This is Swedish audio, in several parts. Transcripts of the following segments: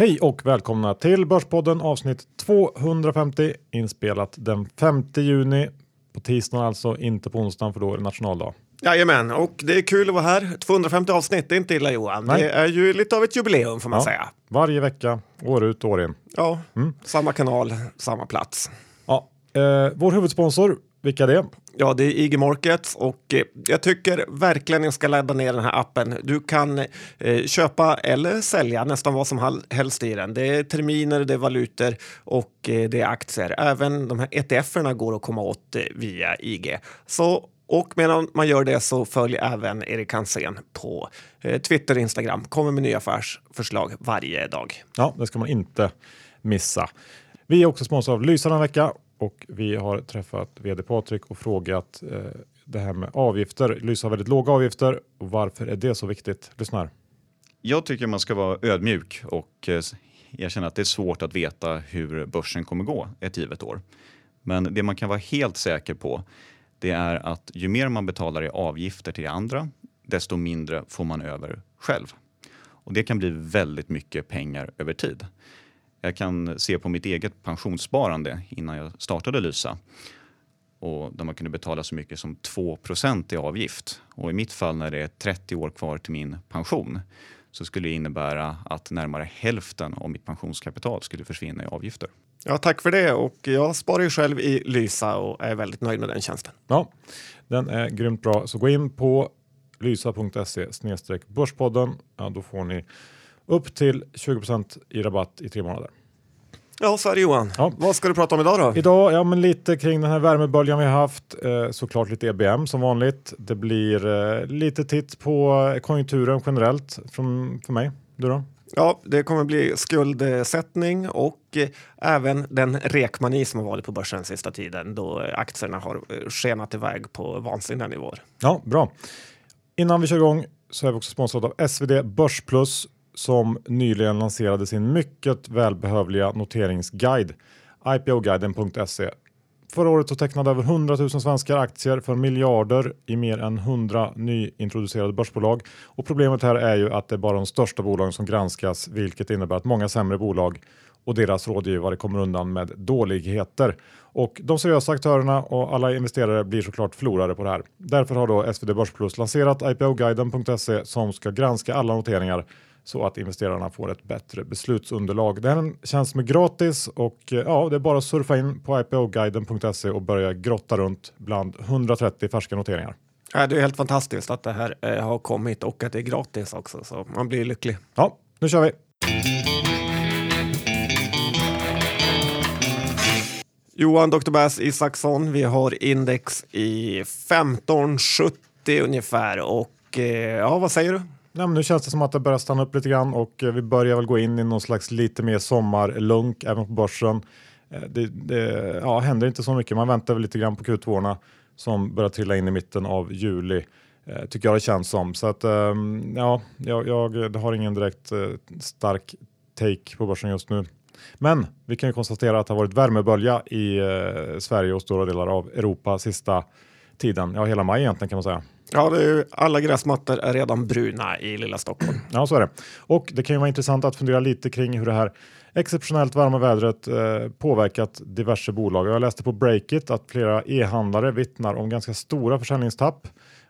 Hej och välkomna till Börspodden avsnitt 250 inspelat den 5 juni på tisdagen alltså, inte på onsdagen för då är det nationaldag. Jajamän, och det är kul att vara här. 250 avsnitt, det är inte illa Johan. Nej. Det är ju lite av ett jubileum får man Ja. säga. Varje vecka, år ut år in. Ja, Mm. samma kanal, samma plats. Ja, eh, vår huvudsponsor, vilka är det? Ja, det är IG Markets och eh, jag tycker verkligen ni ska ladda ner den här appen. Du kan eh, köpa eller sälja nästan vad som helst i den. Det är terminer, det är valutor och eh, det är aktier. Även de här ETF-erna går att komma åt via IG. Så och medan man gör det så följ även Erik Hansén på Twitter och Instagram. Kommer med nya affärsförslag varje dag. Ja, det ska man inte missa. Vi är också sponsrade av Lysa den här vecka och vi har träffat vd Patrik och frågat eh, det här med avgifter. Lysa har väldigt låga avgifter och varför är det så viktigt? Lyssna här. Jag tycker man ska vara ödmjuk och eh, erkänna att det är svårt att veta hur börsen kommer gå ett givet år. Men det man kan vara helt säker på det är att ju mer man betalar i avgifter till andra, desto mindre får man över själv. Och det kan bli väldigt mycket pengar över tid. Jag kan se på mitt eget pensionssparande innan jag startade Lysa och där man kunde betala så mycket som 2 i avgift. Och i mitt fall när det är 30 år kvar till min pension så skulle det innebära att närmare hälften av mitt pensionskapital skulle försvinna i avgifter. Ja, tack för det. Och jag sparar ju själv i Lysa och är väldigt nöjd med den tjänsten. Ja, den är grymt bra. Så gå in på lysa.se börspodden. Ja, då får ni upp till 20% i rabatt i tre månader. Ja, så är det Johan. Ja. Vad ska du prata om idag då? Idag, ja men lite kring den här värmeböljan vi har haft. Eh, såklart lite EBM som vanligt. Det blir eh, lite titt på konjunkturen generellt från, för mig. Du då? Ja, det kommer bli skuldsättning och eh, även den rekmani som har varit på börsen sista tiden då aktierna har eh, skenat iväg på vansinniga nivåer. Ja, bra. Innan vi kör igång så är vi också sponsrade av SvD Börsplus som nyligen lanserade sin mycket välbehövliga noteringsguide ipoguiden.se. Förra året så tecknade över 100 000 svenskar aktier för miljarder i mer än 100 nyintroducerade börsbolag. Och problemet här är ju att det är bara de största bolagen som granskas, vilket innebär att många sämre bolag och deras rådgivare kommer undan med dåligheter. Och de seriösa aktörerna och alla investerare blir såklart förlorare på det här. Därför har då SvD Börsplus lanserat ipoguiden.se som ska granska alla noteringar så att investerarna får ett bättre beslutsunderlag. Det här är en tjänst som är gratis och eh, ja, det är bara att surfa in på ipoguiden.se och börja grotta runt bland 130 färska noteringar. Ja, det är helt fantastiskt att det här eh, har kommit och att det är gratis också, så man blir lycklig. Ja, nu kör vi! Johan Dr. Bass Isaksson, vi har index i 1570 ungefär och eh, ja, vad säger du? Ja, men nu känns det som att det börjar stanna upp lite grann och eh, vi börjar väl gå in i någon slags lite mer sommarlunk även på börsen. Eh, Det, det ja, händer inte så mycket. Man väntar väl lite grann på Q2 som börjar trilla in i mitten av juli. eh, Tycker jag det känns som. Så att ehm, ja, jag, jag har ingen direkt eh, stark take på börsen just nu. Men vi kan ju konstatera att det har varit värmebölja i eh, Sverige och stora delar av Europa sista tiden. Ja, hela maj egentligen kan man säga. Ja, det är ju, alla gräsmattor är redan bruna i lilla Stockholm. Ja, så är det. Och det kan ju vara intressant att fundera lite kring hur det här exceptionellt varma vädret eh, påverkat diverse bolag. Jag läste på Breakit att flera e-handlare vittnar om ganska stora försäljningstapp.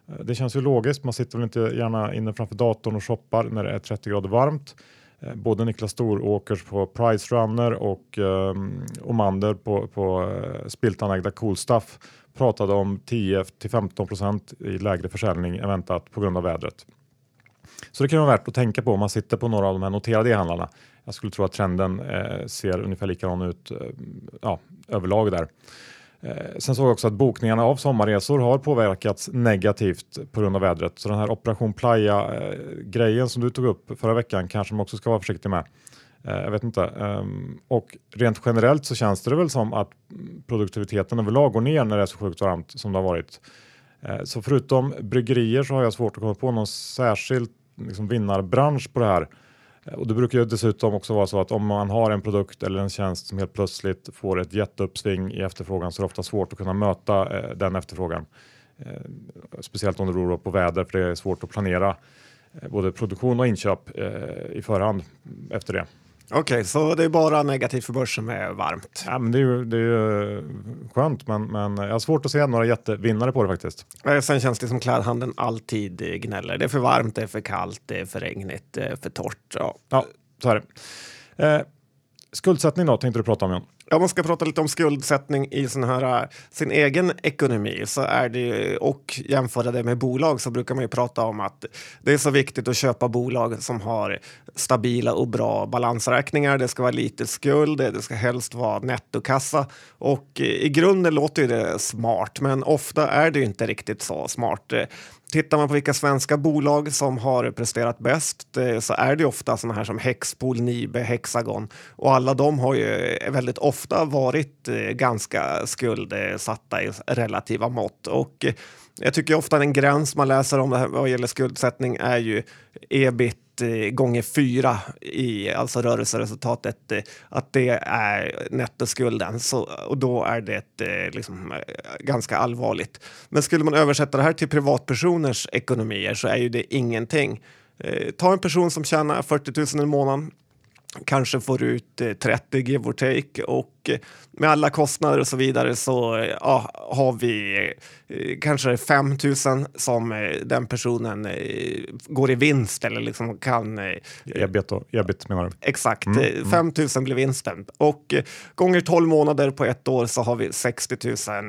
Eh, Det känns ju logiskt. Man sitter väl inte gärna inne framför datorn och shoppar när det är 30 grader varmt. Eh, både Niklas Storåkers på Price Runner och eh, Omander på, på eh, spiltanägda Coolstuff pratade om 10 till 15 procent i lägre försäljning än väntat på grund av vädret. Så det kan vara värt att tänka på om man sitter på några av de här noterade e-handlarna. Jag skulle tro att trenden eh, ser ungefär likadan ut eh, ja, överlag där. Eh, sen såg jag också att bokningarna av sommarresor har påverkats negativt på grund av vädret. Så den här Operation Playa-grejen eh, som du tog upp förra veckan kanske man också ska vara försiktig med. Eh, jag vet inte. Ehm, och rent generellt så känns det väl som att produktiviteten överlag går ner när det är så sjukt varmt som det har varit. Så förutom bryggerier så har jag svårt att komma på någon särskild liksom, vinnarbransch på det här. Eh, och det brukar ju dessutom också vara så att om man har en produkt eller en tjänst som helt plötsligt får ett jätteuppsving i efterfrågan så är det ofta svårt att kunna möta eh, den efterfrågan. Eh, speciellt om det beror på väder för det är svårt att planera eh, både produktion och inköp eh, i förhand efter det. Okej, okay, så det är bara negativt för börsen med varmt? Ja, men det är ju, det är ju skönt, men, men jag har svårt att se några jättevinnare på det faktiskt. Sen känns det som klädhandeln alltid gnäller. Det är för varmt, det är för kallt, det är för regnigt, det är för torrt. Ja, ja så är det. Eh, skuldsättning då, tänkte du prata om John? Om man ska prata lite om skuldsättning i sån här, äh, sin egen ekonomi så är det, och jämföra det med bolag så brukar man ju prata om att det är så viktigt att köpa bolag som har stabila och bra balansräkningar. Det ska vara lite skuld, det ska helst vara nettokassa och i grunden låter ju det smart, men ofta är det inte riktigt så smart. Tittar man på vilka svenska bolag som har presterat bäst eh, så är det ofta sådana här som Hexpol, Nibe, Hexagon. Och alla de har ju väldigt ofta varit eh, ganska skuldsatta i relativa mått. Och eh, jag tycker ofta en gräns man läser om det här vad gäller skuldsättning är ju ebit Eh, gånger fyra i alltså rörelseresultatet, eh, att det är nettoskulden. Så, och då är det eh, liksom, ganska allvarligt. Men skulle man översätta det här till privatpersoners ekonomier så är ju det ingenting. Ta en person som tjänar 40 000 i månaden kanske får ut 30 give or take och eh, med alla kostnader och så vidare så ja, har vi eh, kanske 5 000 som den personen går i vinst eller liksom kan... Ebit, ebit menar du? Exakt, mm. 5 000 blir vinsten och gånger 12 månader på ett år så har vi 60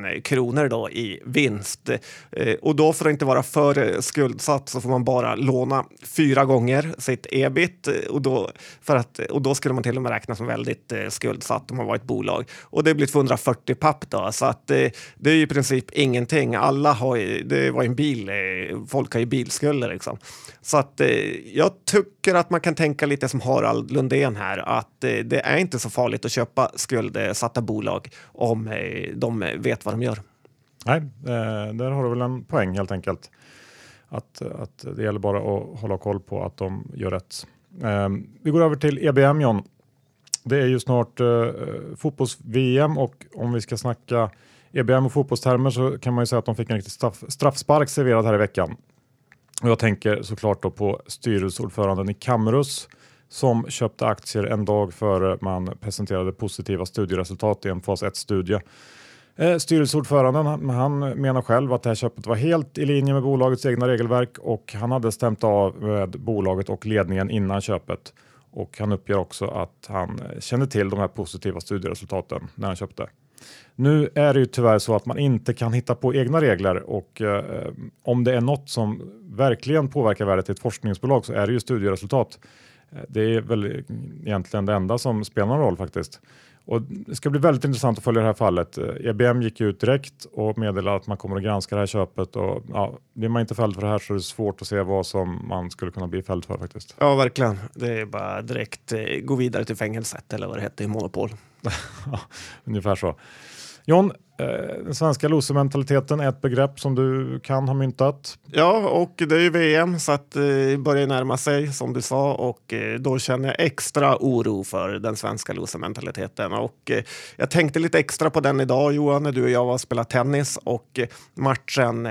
000 kronor då i vinst. Och då för att inte vara för skuldsatt så får man bara låna fyra gånger sitt ebit och då, för att och då skulle man till och med räkna som väldigt eh, skuldsatt om man var ett bolag bolag Och det blir 240 papp då, så att eh, det är ju i princip ingenting. Alla har ju, det var en bil, eh, folk har ju bilskulder liksom. Så att eh, jag tycker att man kan tänka lite som Harald Lundén här, att eh, det är inte så farligt att köpa skuldsatta bolag om eh, de vet vad de gör. Nej, eh, där har du väl en poäng helt enkelt. Att, att det gäller bara att hålla koll på att de gör rätt. Eh, vi går över till EBM John. Det är ju snart eh, fotbolls-VM och om vi ska snacka EBM och fotbollstermer så kan man ju säga att de fick en riktig straff, straffspark serverad här i veckan. Och jag tänker såklart då på styrelseordföranden i Kamrus som köpte aktier en dag före man presenterade positiva studieresultat i en fas 1-studie. Eh, styrelseordföranden han, han menar själv att det här köpet var helt i linje med bolagets egna regelverk och han hade stämt av med bolaget och ledningen innan köpet. Och han uppger också att han kände till de här positiva studieresultaten när han köpte. Nu är det ju tyvärr så att man inte kan hitta på egna regler och eh, om det är något som verkligen påverkar värdet i ett forskningsbolag så är det ju studieresultat. Eh, det är väl egentligen det enda som spelar någon roll faktiskt. Och det ska bli väldigt intressant att följa det här fallet. EBM gick ut direkt och meddelade att man kommer att granska det här köpet och ja, blir man inte fälld för det här så är det svårt att se vad som man skulle kunna bli fälld för faktiskt. Ja, verkligen. Det är bara direkt eh, gå vidare till fängelset eller vad det hette i Monopol. Ungefär så. John, Eh, den svenska losermentaliteten är ett begrepp som du kan ha myntat. Ja, och det är ju VM så att eh, det eh, börjar närma sig som du sa och eh, då känner jag extra oro för den svenska losermentaliteten. Och eh, jag tänkte lite extra på den idag Johan när du och jag var och spelade tennis och matchen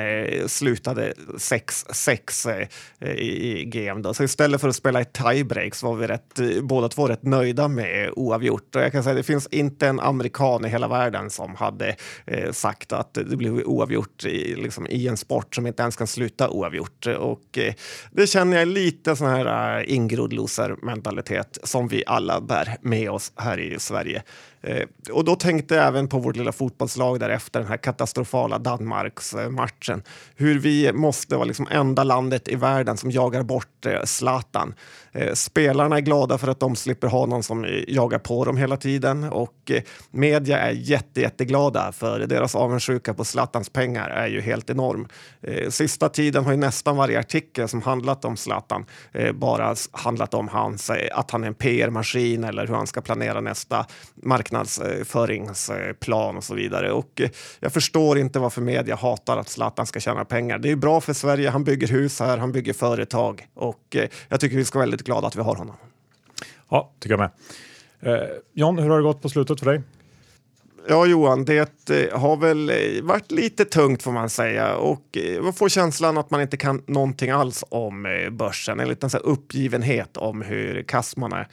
slutade 6-6 i GM. Då. Så istället för att spela i tiebreak så var vi rätt, båda två rätt nöjda med oavgjort. Och jag kan säga det finns inte en amerikan i hela världen som hade eh, sagt att det blev oavgjort i, liksom, i en sport som inte ens kan sluta oavgjort. Och eh, det känner jag lite sån här eh, ingrodd loser-mentalitet som vi alla bär med oss här i Sverige. Eh, och då tänkte jag även på vårt lilla fotbollslag därefter den här katastrofala Danmarksmatchen. Hur vi måste vara liksom enda landet i världen som jagar bort eh, Zlatan. Eh, spelarna är glada för att de slipper ha någon som jagar på dem hela tiden och eh, media är jätte, jätteglada för deras avundsjuka på Zlatans pengar är ju helt enorm. Eh, sista tiden har ju nästan varje artikel som handlat om Zlatan eh, bara handlat om hans, att han är en PR-maskin eller hur han ska planera nästa marknad marknadsföringsplan och så vidare. Och eh, jag förstår inte varför media hatar att Zlatan ska tjäna pengar. Det är bra för Sverige. Han bygger hus här, han bygger företag och eh, jag tycker vi ska vara väldigt glada att vi har honom. Ja, tycker jag med. Eh, John, hur har det gått på slutet för dig? Ja, Johan, det eh, har väl eh, varit lite tungt får man säga och eh, man får känslan att man inte kan någonting alls om börsen. En liten så uppgivenhet om hur kass man är.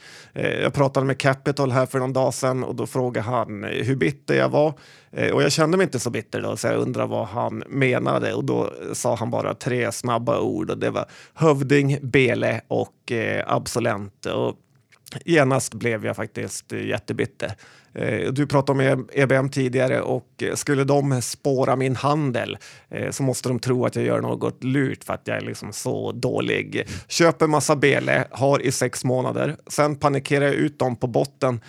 Jag pratade med Capital här för någon dag sedan och då frågade han hur bitter jag var. Och jag kände mig inte så bitter då, så jag undrar vad han menade. Och då sa han bara tre snabba ord och det var hövding, bele och absolent. Och genast blev jag faktiskt jättebitter. Eh, du pratade om EBM tidigare och eh, skulle de spåra min handel eh, så måste de tro att jag gör något lurt för att jag är liksom så dålig. Köper massa bele, har i sex månader, sen panikerar jag ut dem på botten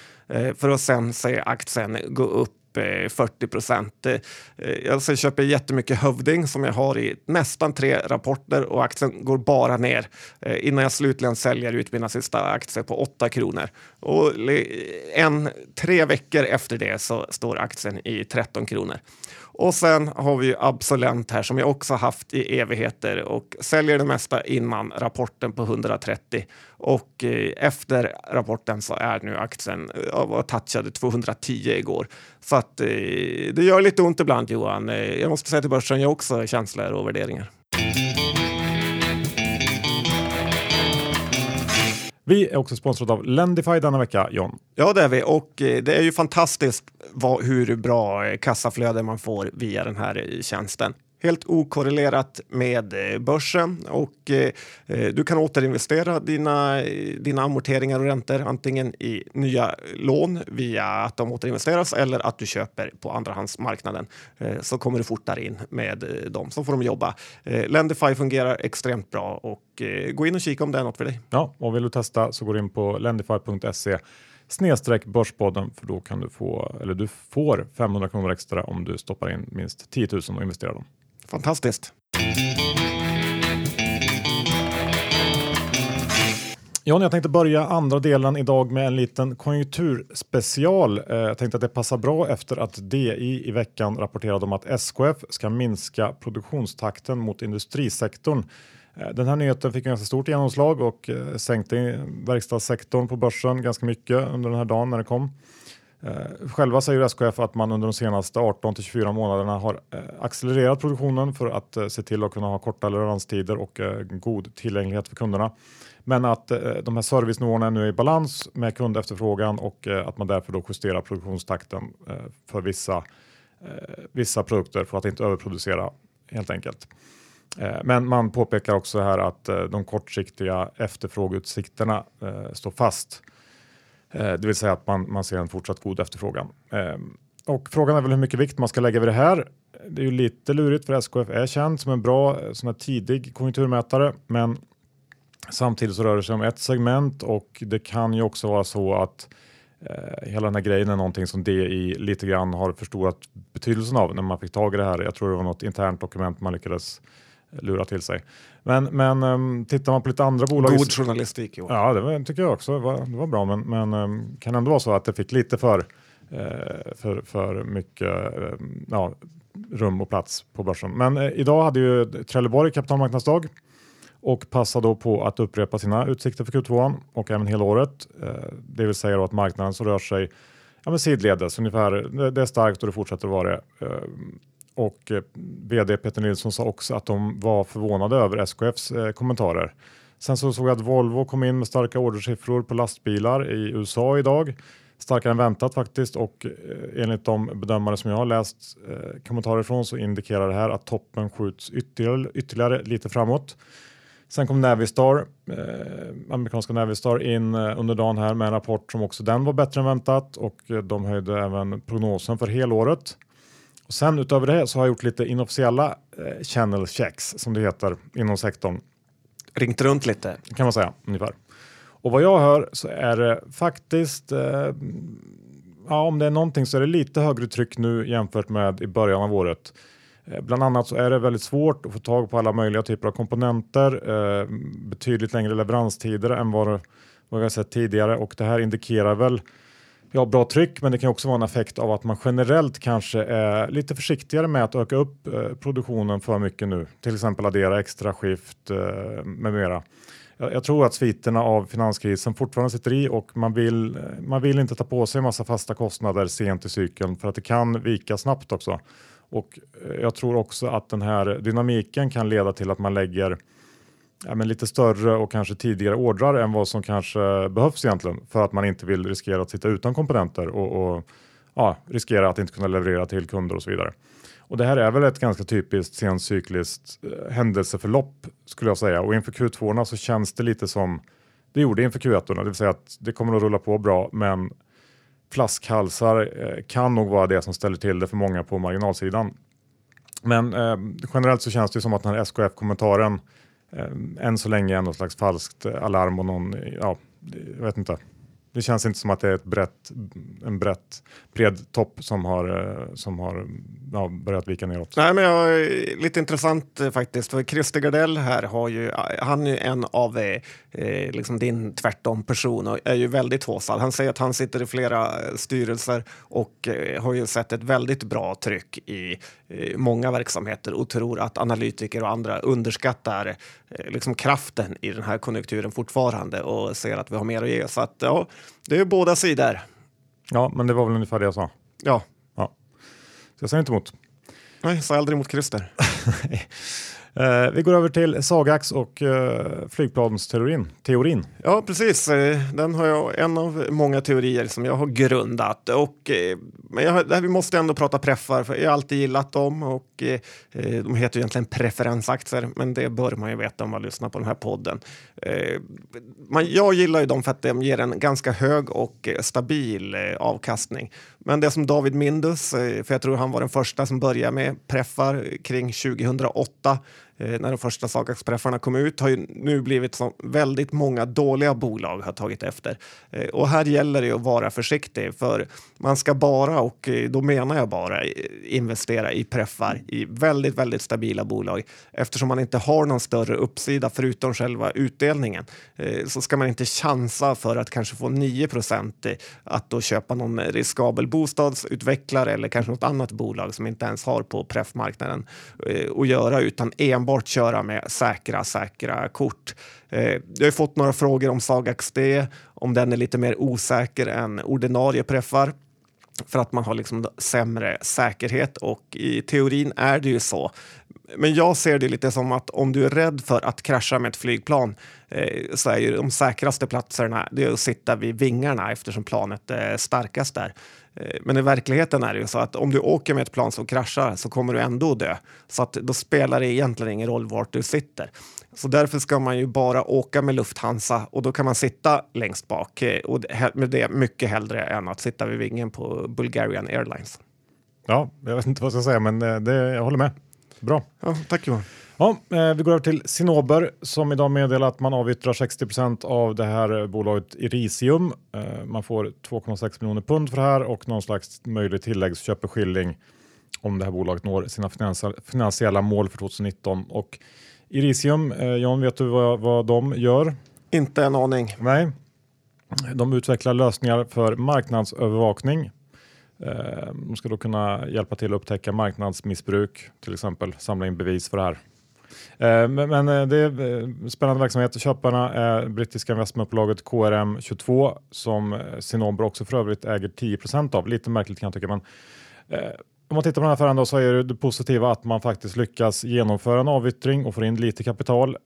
för att sen se aktien gå upp 40 procent. Eh, jag köper jättemycket Hövding som jag har i nästan tre rapporter och aktien går bara ner eh, innan jag slutligen säljer ut mina sista aktier på 8 kronor. Och en, tre veckor efter det så står aktien i 13 kronor. Och sen har vi ju Absolent här som jag också haft i evigheter och säljer det mesta innan rapporten på 130 och eh, efter rapporten så är nu aktien eh, ja, touchade 210 igår. Så att eh, det gör lite ont ibland Johan. Eh, jag måste säga till börsen, jag har också känslor och värderingar. Vi är också sponsrade av Lendify denna vecka, John. Ja, det är vi och eh, det är ju fantastiskt vad, hur bra eh, kassaflöde man får via den här eh, tjänsten helt okorrelerat med eh, börsen och eh, eh, du kan återinvestera dina, eh, dina amorteringar och räntor antingen i nya lån via att de återinvesteras eller att du köper på andrahandsmarknaden eh, så kommer du fortare in med dem. Så får de jobba. Eh, Lendify fungerar extremt bra och gå in och kika om det är något för dig. Ja, och vill du testa så går du in på lendify.se snedstreck Börspodden för då kan du få, eller du får 500 kronor extra om du stoppar in minst 10 000 och investerar dem. Fantastiskt. John, jag tänkte börja andra delen idag med en liten konjunkturspecial. Eh, jag tänkte att det passar bra efter att DI i veckan rapporterade om att SKF ska minska produktionstakten mot industrisektorn. Eh, den här nyheten fick ganska stort genomslag och eh, sänkte verkstadssektorn på börsen ganska mycket under den här dagen när det kom. Eh, själva säger SKF att man under de senaste 18 till 24 månaderna har eh, accelererat produktionen för att eh, se till att kunna ha korta leveranstider och eh, god tillgänglighet för kunderna. Men att eh, de här servicenivåerna nu är i balans med kundefterfrågan och eh, att man därför då justerar produktionstakten för vissa, vissa produkter för att inte överproducera helt enkelt. Men man påpekar också här att de kortsiktiga efterfrågeutsikterna står fast Eh, det vill säga att man, man ser en fortsatt god efterfrågan. Ehm, och frågan är väl hur mycket vikt man ska lägga vid det här. Det är ju lite lurigt för SKF är känd som en bra sån här tidig konjunkturmätare, men samtidigt så rör det sig om ett segment och det kan ju också vara så att eh, hela den här grejen är någonting som DI lite grann har förstorat betydelsen av när man fick tag i det här. Jag tror det var något internt dokument man lyckades lura till sig. Men, men um, tittar man på lite andra bolag. God journalistik. Jo. Ja, det var, tycker jag också. Det var, det var bra, men, men um, kan ändå vara så att det fick lite för, uh, för, för mycket uh, ja, rum och plats på börsen. Men uh, idag hade ju Trelleborg kapitalmarknadsdag och passade då på att upprepa sina utsikter för Q2 och även hela året. Det vill säga att marknaden så rör sig ja, men sidledes ungefär. Det, det är starkt och det fortsätter att vara det och eh, vd Peter Nilsson sa också att de var förvånade över SKFs eh, kommentarer. Sen så såg jag att Volvo kom in med starka ordersiffror på lastbilar i USA idag. Starkare än väntat faktiskt och eh, enligt de bedömare som jag har läst eh, kommentarer från så indikerar det här att toppen skjuts ytterligare, ytterligare lite framåt. Sen kom Navistar, eh, amerikanska Navistar in eh, under dagen här med en rapport som också den var bättre än väntat och de höjde även prognosen för helåret. Och sen utöver det så har jag gjort lite inofficiella eh, channel checks som det heter inom sektorn. Ringt runt lite kan man säga ungefär. Och vad jag hör så är det faktiskt eh, ja, om det är någonting så är det lite högre tryck nu jämfört med i början av året. Eh, bland annat så är det väldigt svårt att få tag på alla möjliga typer av komponenter, eh, betydligt längre leveranstider än vad, vad vi har sett tidigare och det här indikerar väl ja, bra tryck, men det kan också vara en effekt av att man generellt kanske är lite försiktigare med att öka upp eh, produktionen för mycket nu. Till exempel addera extra skift eh, med mera. jag, tror att sviterna av finanskrisen fortfarande sitter i och man vill, eh, man vill inte ta på sig en massa fasta kostnader sent i cykeln för att det kan vika snabbt också. Och jag tror också att den här dynamiken kan leda till att man lägger ja, men lite större och kanske tidigare ordrar än vad som kanske behövs egentligen för att man inte vill riskera att sitta utan komponenter och, och ja, riskera att inte kunna leverera till kunder och så vidare. Och det här är väl ett ganska typiskt sencykliskt eh, händelseförlopp skulle jag säga och inför Q2 så känns det lite som det gjorde inför Q1, det vill säga att det kommer att rulla på bra men flaskhalsar eh, kan nog vara det som ställer till det för många på marginalsidan. Men eh, generellt så känns det som att den här SKF-kommentaren eh, Ehm, än så länge är något slags falskt eh, alarm och någon, ja, jag vet inte. Det känns inte som att det är ett brett, en brett, bred topp som har, eh, som har ja, börjat vika neråt. Nej, men jag, eh, lite intressant eh, faktiskt, för Christer Gardell här har ju, han är ju en av eh, eh, liksom din tvärtom-person och är ju väldigt håsad. Han säger att han sitter i flera styrelser och eh, har ju sett ett väldigt bra tryck i eh, många verksamheter och tror att analytiker och andra underskattar liksom kraften i den här konjunkturen fortfarande och ser att vi har mer att ge. Så att ja, det är båda sidor. Ja, men det var väl ungefär det jag sa. Ja. ja. Så jag säger inte emot. Nej, sa aldrig emot Christer. Eh, vi går över till Sagax och eh, flygplansteorin. Teorin. Ja, precis. Eh, den har jag en av många teorier som jag har grundat. Och, eh, men jag, vi måste ändå prata preffar, för jag har alltid gillat dem. Och, eh, eh, de heter ju egentligen preferensaktier, men det bör man ju veta om man lyssnar på den här podden. Eh, man, jag gillar ju dem för att de ger en ganska hög och stabil avkastning. Men det som David Mindus, för jag tror han var den första som började med preffar kring 2008 Eh, när de första Sagax-preffarna kom ut har ju nu blivit som väldigt många dåliga bolag har tagit efter. Eh, och här gäller det att vara försiktig för man ska bara, och eh, då menar jag bara, investera i preffar i väldigt, väldigt stabila bolag. Eftersom man inte har någon större uppsida förutom själva utdelningen eh, så ska man inte chansa för att kanske få 9% att då köpa någon riskabel bostadsutvecklare eller kanske något annat bolag som inte ens har på preffmarknaden att göra utan enbart enbart köra med säkra, säkra kort. Eh, jag har fått några frågor om Sagax D, om den är lite mer osäker än ordinarie preffar för att man har liksom sämre säkerhet och i teorin är det ju så. Men jag ser det lite som att om du är rädd för att krascha med ett flygplan eh, så är ju de säkraste platserna det är att sitta vid vingarna eftersom planet är starkast där. Eh, men i verkligheten är det ju så att om du åker med ett plan som kraschar så kommer du ändå dö. Så att då spelar det egentligen ingen roll vart du sitter. Så därför ska man ju bara åka med Lufthansa och då kan man sitta längst bak eh, och med det mycket hellre än att sitta vid vingen på Bulgarian Airlines. Ja, jag vet inte vad jag ska säga, men det, jag håller med. Bra. Ja, tack Johan. Ja, eh, vi går över till Sinober som idag meddelar att man avyttrar 60% av det här bolaget Irisium. Eh, man får 2,6 miljoner pund för det här och någon slags möjlig tilläggsköpeskilling om det här bolaget når sina finansiella mål för 2019. Och Irisium, eh, John, vet du vad, vad de gör? Inte en aning. Nej, de utvecklar lösningar för marknadsövervakning. De ska då kunna hjälpa till att upptäcka marknadsmissbruk, till exempel samla in bevis för det här. Eh, men eh, det är eh, spännande verksamhet. Köparna är brittiska investmentbolaget KRM22 som Cinnober också för övrigt äger 10% av. Lite märkligt kan jag tycka. Men, om man tittar på den här affären då så är det, det positiva att man faktiskt lyckas genomföra en avyttring och få in lite kapital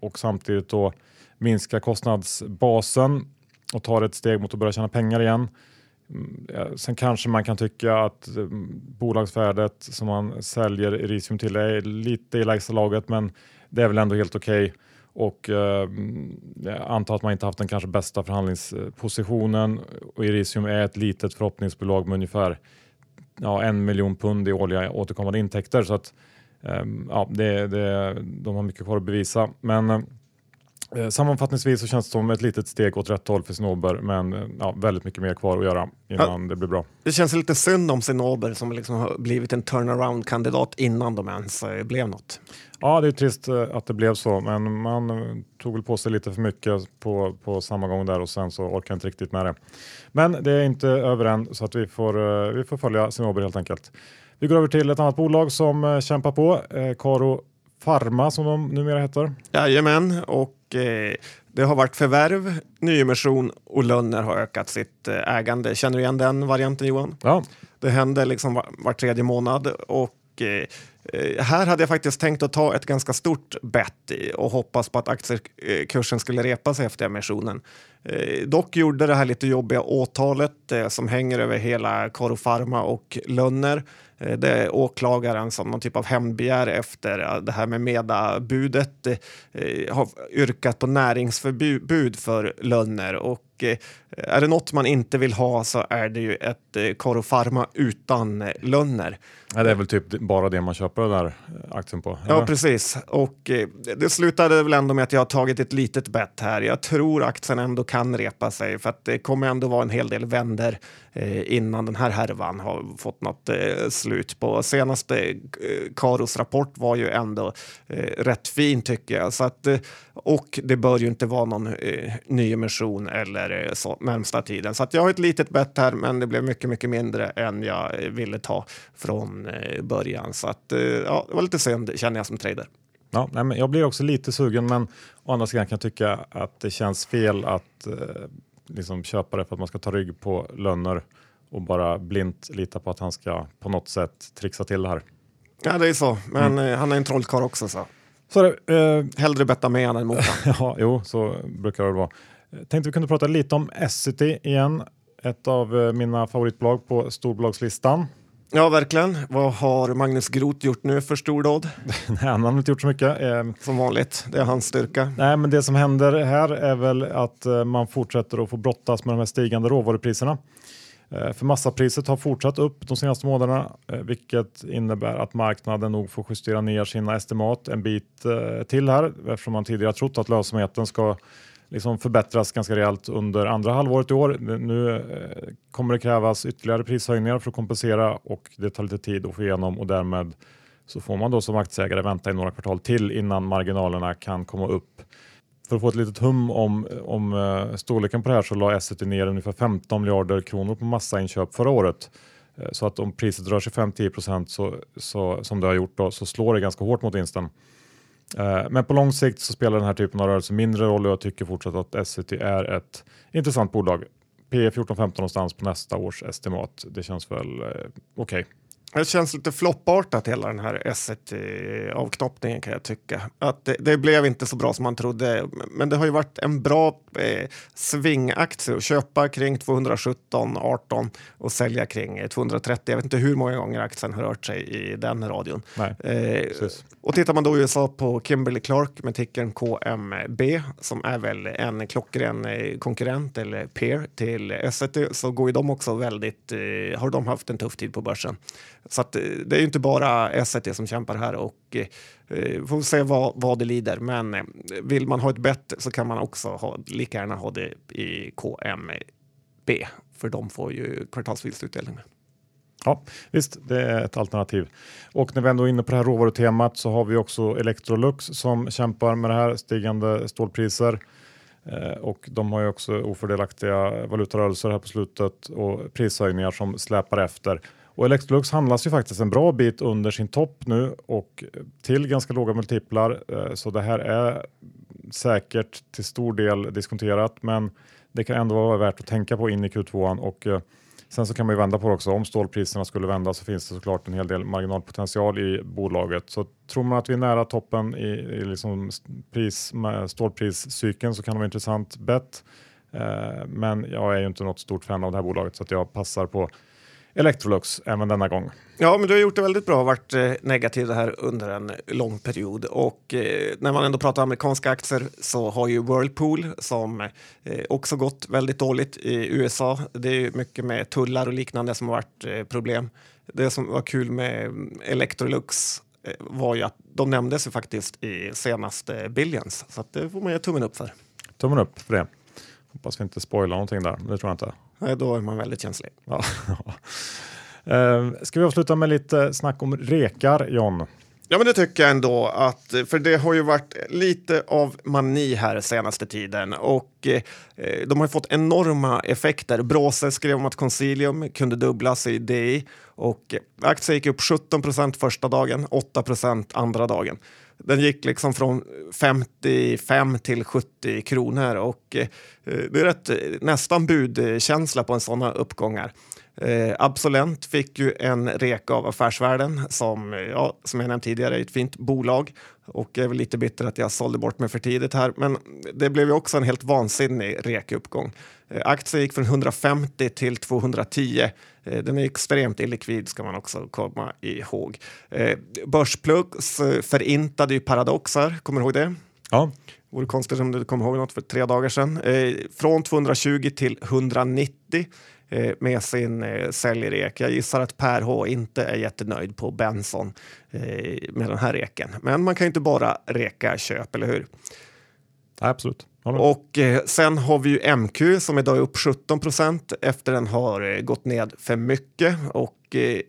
och samtidigt då minska kostnadsbasen och tar ett steg mot att börja tjäna pengar igen. Mm, sen kanske man kan tycka att eh, bolagsvärdet som man säljer Erisium till är lite i lägsta laget, men det är väl ändå helt okej. Okay. Och eh, jag antar att man inte haft den kanske bästa förhandlingspositionen och Erisium är ett litet förhoppningsbolag med ungefär ja, en miljon pund i årliga återkommande intäkter. Så att, eh, ja, det, det, de har mycket kvar att bevisa. Men Eh, sammanfattningsvis så känns det som ett litet steg åt rätt håll för Sinober men eh, ja, väldigt mycket mer kvar att göra innan ja, det blir bra. Det känns lite synd om Sinober som liksom har blivit en turnaround-kandidat innan de ens eh, blev något. Ja, det är trist att det blev så, men man tog väl på sig lite för mycket på, på samma gång där och sen så orkar jag inte riktigt med det. Men det är inte över än så att vi får, vi får följa Sinober helt enkelt. Vi går över till ett annat bolag som kämpar på, Karo Pharma som de numera heter. Jajamän, och eh, det har varit förvärv, nyemission och Lönner har ökat sitt eh, ägande. Känner du igen den varianten Johan? Ja, Det händer liksom var, var tredje månad och eh, Eh, här hade jag faktiskt tänkt att ta ett ganska stort bett och hoppas på att aktiekursen skulle repa sig efter emissionen. Eh, dock gjorde det här lite jobbiga åtalet eh, som hänger över hela Karo Pharma och Lönner. Det är åklagaren som någon typ av hämndbegär efter det här med medabudet har yrkat på näringsförbud för Lönner och är det något man inte vill ha så är det ju ett eh, Karo Pharma utan Lönner. Nej, det är väl typ bara det man köper den där eh, aktien på. Ja, eller? precis. Och eh, det slutade väl ändå med att jag har tagit ett litet bett här. Jag tror aktien ändå kan repa sig för att det kommer ändå vara en hel del vänder eh, innan den här härvan har fått något eh, slut på. Senaste eh, Karos rapport var ju ändå eh, rätt fin tycker jag. Så att, eh, och det bör ju inte vara någon eh, nyemission eller eh, så närmsta tiden. Så att jag har ett litet bett här, men det blev mycket, mycket mindre än jag eh, ville ta från eh, början. Så att, eh, ja, det var lite synd känner jag som trader. Ja, nej, men jag blir också lite sugen, men å andra sidan kan jag tycka att det känns fel att eh, liksom köpa det för att man ska ta rygg på löner och bara blint lita på att han ska på något sätt trixa till det här. Ja, det är så. Men eh, han är en trollkarl också. Så. Så det, eh, Hellre betta med än mot ja, jo, så brukar det vara. Tänkte vi kunde prata lite om Essity igen. Ett av mina favoritbolag på storbolagslistan. Ja, verkligen. Vad har Magnus Groth gjort nu för stordåd? Nej, han har inte gjort så mycket. Eh, Som vanligt. Det är hans styrka. Nej, men det som händer här är väl att eh, man fortsätter att få brottas med de här stigande råvarupriserna. Eh, För massapriset har fortsatt upp de senaste månaderna, eh, vilket innebär att marknaden nog får justera ner sina estimat en bit till här, eftersom man tidigare trott att lönsamheten ska liksom förbättras ganska rejält under andra halvåret i år. Nu eh, kommer det krävas ytterligare prishöjningar för att kompensera och det tar lite tid att få igenom och därmed så får man då som aktieägare vänta i några kvartal till innan marginalerna kan komma upp. För att få ett litet hum om, om eh, storleken på det här så la Essity ner ungefär 15 miljarder kronor på massainköp förra året. Eh, så att om priset rör sig 5-10 procent så, så, som det har gjort då, så slår det ganska hårt mot vinsten. Eh, men på lång sikt så spelar den här typen av rörelse mindre roll och jag tycker fortsatt att Essity är ett intressant bolag. P 14-15 någonstans på nästa års estimat. Det känns väl eh, okej. Det känns lite floppartat hela den här S1-avknoppningen kan jag tycka. Att det, det blev inte så bra som man trodde. Men det har ju varit en bra eh, svingaktie att köpa kring 217-18 och sälja kring 230. Jag vet inte hur många gånger aktien har rört sig i den radion. Nej, Eh, och tittar man då i USA på Kimberly Clark med tickern KMB som är väl en klockren eh, konkurrent eller peer till S1 så går ju de också väldigt, eh, har de haft en tuff tid på börsen. Så att, eh, det är ju inte bara S1 som kämpar här och eh, eh, får se vad, vad det lider. Men eh, vill man ha ett bett så kan man också ha, lika gärna ha det i KMB för de får ju kvartalsvinstutdelning. Ja, visst, det är ett alternativ. Och när vi ändå är inne på det här råvarutemat så har vi också Electrolux som kämpar med det här stigande stålpriser. Eh, och de har ju också ofördelaktiga valutarörelser här på slutet och prishöjningar som släpar efter. Och Electrolux handlas ju faktiskt en bra bit under sin topp nu och till ganska låga multiplar. Eh, så det här är säkert till stor del diskonterat, men det kan ändå vara värt att tänka på in i Q2 och eh, Sen så kan man ju vända på det också. Om stålpriserna skulle vända så finns det såklart en hel del marginalpotential i bolaget. Så tror man att vi är nära toppen i, i liksom pris, stålpriscykeln så kan det vara intressant bett. Eh, men jag är ju inte något stort fan av det här bolaget så att jag passar på Electrolux även denna gång. Ja, men du har gjort det väldigt bra och varit eh, negativ det här under en lång period. Och eh, när man ändå pratar amerikanska aktier så har ju Whirlpool som eh, också gått väldigt dåligt i USA. Det är mycket med tullar och liknande som har varit eh, problem. Det som var kul med mm, Electrolux var ju att de nämndes ju faktiskt i senaste Billions. Så det får man ge tummen upp för. Tummen upp för det. Hoppas vi inte spoilar någonting där, men det tror jag inte. Nej, Då är man väldigt känslig. Ja. Eh, Ska vi avsluta med lite snack om rekar, John? Ja, men det tycker jag ändå. Att, för det har ju varit lite av mani här senaste tiden och eh, de har fått enorma effekter. Bråse skrev om att Consilium kunde dubblas i DI och aktien gick upp 17 procent första dagen, 8 procent andra dagen. Den gick liksom från 55 till 70 kronor och eh, det är rätt, eh, nästan budkänsla på en sådana uppgångar. Eh, Absolent fick ju en rek av Affärsvärlden som, ja, som jag nämnt tidigare är ett fint bolag och jag är väl lite bitter att jag sålde bort mig för tidigt här. Men det blev ju också en helt vansinnig rekuppgång. Eh, aktien gick från 150 till 210. Eh, den är extremt illikvid ska man också komma ihåg. Eh, Börspluggs eh, förintade ju Paradoxar, kommer du ihåg det? Ja, Vore konstigt om du kommer ihåg något för tre dagar sedan. Eh, från 220 till 190 eh, Eh, med sin eh, säljrek. Jag gissar att Per H inte är jättenöjd på Benson eh, med den här reken. Men man kan ju inte bara reka köp, eller hur? Absolut. Och eh, sen har vi ju MQ som idag är upp 17 procent efter den har eh, gått ned för mycket. Och eh,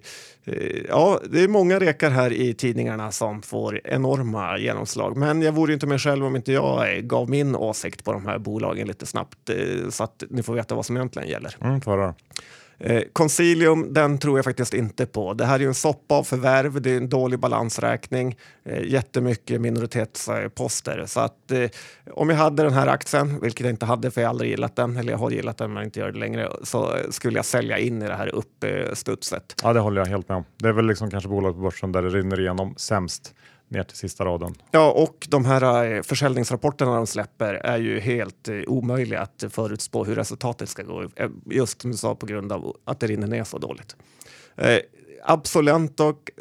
eh, ja, det är många rekar här i tidningarna som får enorma genomslag. Men jag vore ju inte mig själv om inte jag eh, gav min åsikt på de här bolagen lite snabbt eh, så att ni får veta vad som egentligen gäller. Mm. Eh, Concilium, den tror jag faktiskt inte på. Det här är ju en soppa av förvärv, det är en dålig balansräkning, eh, jättemycket minoritetsposter. Så att eh, om jag hade den här aktien, vilket jag inte hade för jag har aldrig gillat den, eller jag har gillat den men inte gör det längre, så skulle jag sälja in i det här uppstudset. Ja, det håller jag helt med om. Det är väl liksom kanske bolag på börsen där det rinner igenom sämst ner till sista raden. Ja, och de här eh, försäljningsrapporterna de släpper är ju helt eh, omöjliga att förutspå hur resultatet ska gå. Eh, just som du sa, på grund av att det rinner ner så dåligt. Eh, Absolent och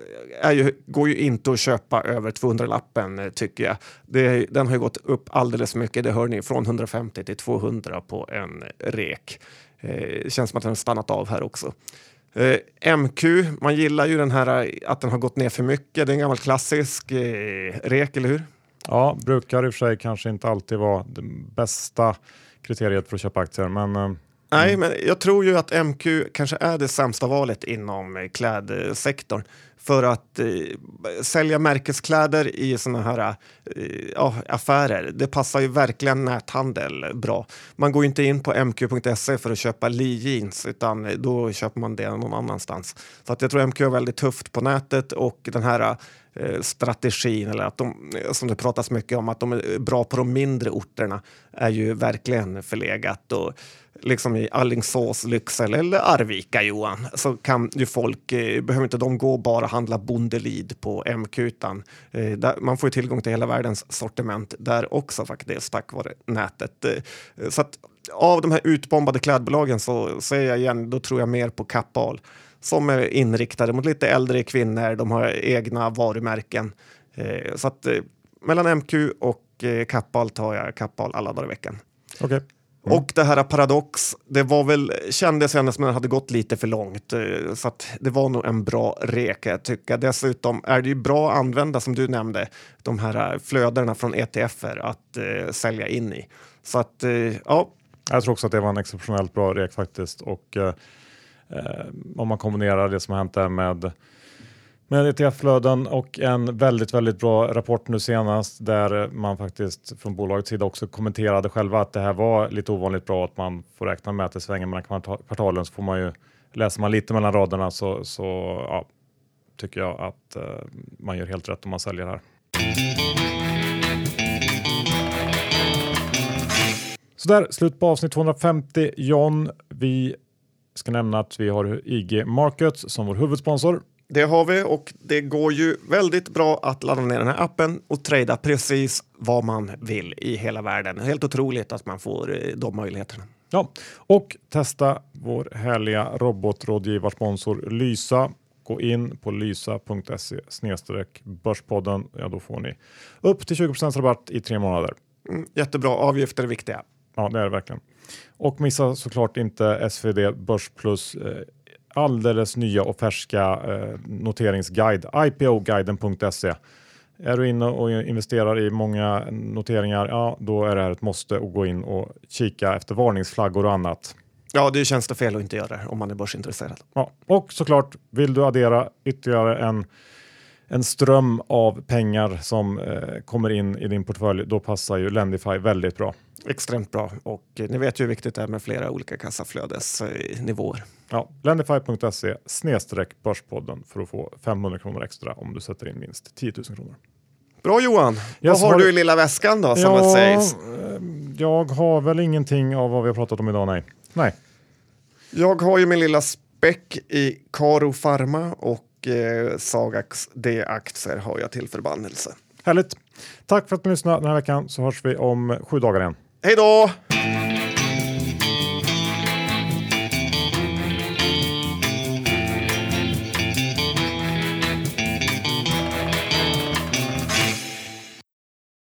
ju, går ju inte att köpa över 200-lappen tycker jag. Det, den har ju gått upp alldeles för mycket, det hör ni, från 150 till 200 på en rek. Eh, känns som att den har stannat av här också. Eh, MQ, man gillar ju den här eh, att den har gått ner för mycket. Det är en gammal klassisk eh, rek, eller hur? Ja, brukar i och för sig kanske inte alltid vara det bästa kriteriet för att köpa aktier, men eh, Nej, men jag tror ju att MQ kanske är det sämsta valet inom eh, klädsektorn. För att eh, sälja märkeskläder i såna här eh, affärer, det passar ju verkligen näthandel bra. Man går ju inte in på mq.se för att köpa Lee jeans, utan då köper man det någon annanstans. Så att jag tror MQ är väldigt tufft på nätet och den här eh, strategin, eller att de, som det pratas mycket om, att de är bra på de mindre orterna, är ju verkligen förlegat. Och liksom i Allingsås, Lycksele eller Arvika, Johan, så kan ju folk, eh, behöver inte de gå och bara handla Bondelid på MQ, utan eh, där, man får ju tillgång till hela världens sortiment där också faktiskt, tack vare nätet. Eh, så att av de här utbombade klädbolagen så säger jag igen, då tror jag mer på Kappahl som är inriktade mot lite äldre kvinnor. De har egna varumärken. Eh, så att eh, mellan MQ och eh, Kappahl tar jag Kappahl alla dagar i veckan okej. Och det här Paradox, det var väl, kändes ändå som att den hade gått lite för långt. eh, Så att det var nog en bra rek kan jag tycka. Dessutom är det ju bra att använda, som du nämnde, de här eh, flödena från ETFer att eh, sälja in i. Så att, eh, ja, Jag tror också att det var en exceptionellt bra rek faktiskt. Och eh, eh, om man kombinerar det som har hänt där med med ETF-flöden och en väldigt, väldigt bra rapport nu senast där man faktiskt från bolagets sida också kommenterade själva att det här var lite ovanligt bra att man får räkna med att det svänger mellan kvartalen så får man ju läser man lite mellan raderna så, så ja, tycker jag att eh, man gör helt rätt om man säljer här. Så där, slut på avsnitt 250. John, vi ska nämna att vi har IG Markets som vår huvudsponsor. Det har vi och det går ju väldigt bra att ladda ner den här appen och trada precis vad man vill i hela världen. Helt otroligt att man får eh, de möjligheterna. Ja, och testa vår härliga robotrådgivarsponsor Lysa. Gå in på lysa.se börspodden. Ja, då får ni upp till 20% rabatt i tre månader. Mm, jättebra, avgifter är viktiga. Ja, det är det verkligen. Och missa såklart inte SvD Börs Plus eh, alldeles nya och färska eh, noteringsguide, ipoguiden.se. Är du inne och investerar i många noteringar, ja, då är det här ett måste att gå in och kika efter varningsflaggor och annat. Ja, det känns det fel att inte göra det om man är börsintresserad. Ja, och såklart, vill du addera ytterligare en, en ström av pengar som eh, kommer in i din portfölj, då passar ju Lendify väldigt bra. Extremt bra och eh, ni vet ju hur viktigt det är med flera olika kassaflödesnivåer. Ja, Lendify.se snedstreck Börspodden för att få 500 kronor extra om du sätter in minst 10 000 kronor. Bra Johan. Yes, vad har har- du i lilla väskan då, som ja, det sägs? eh, jag har väl ingenting av vad vi har pratat om idag, nej. Nej. Jag har ju min lilla späck i Karo Pharma och eh, Sagax D-aktier har jag till förbannelse. Härligt. Tack för att ni lyssnade den här veckan så hörs vi om sju dagar igen. Hej då!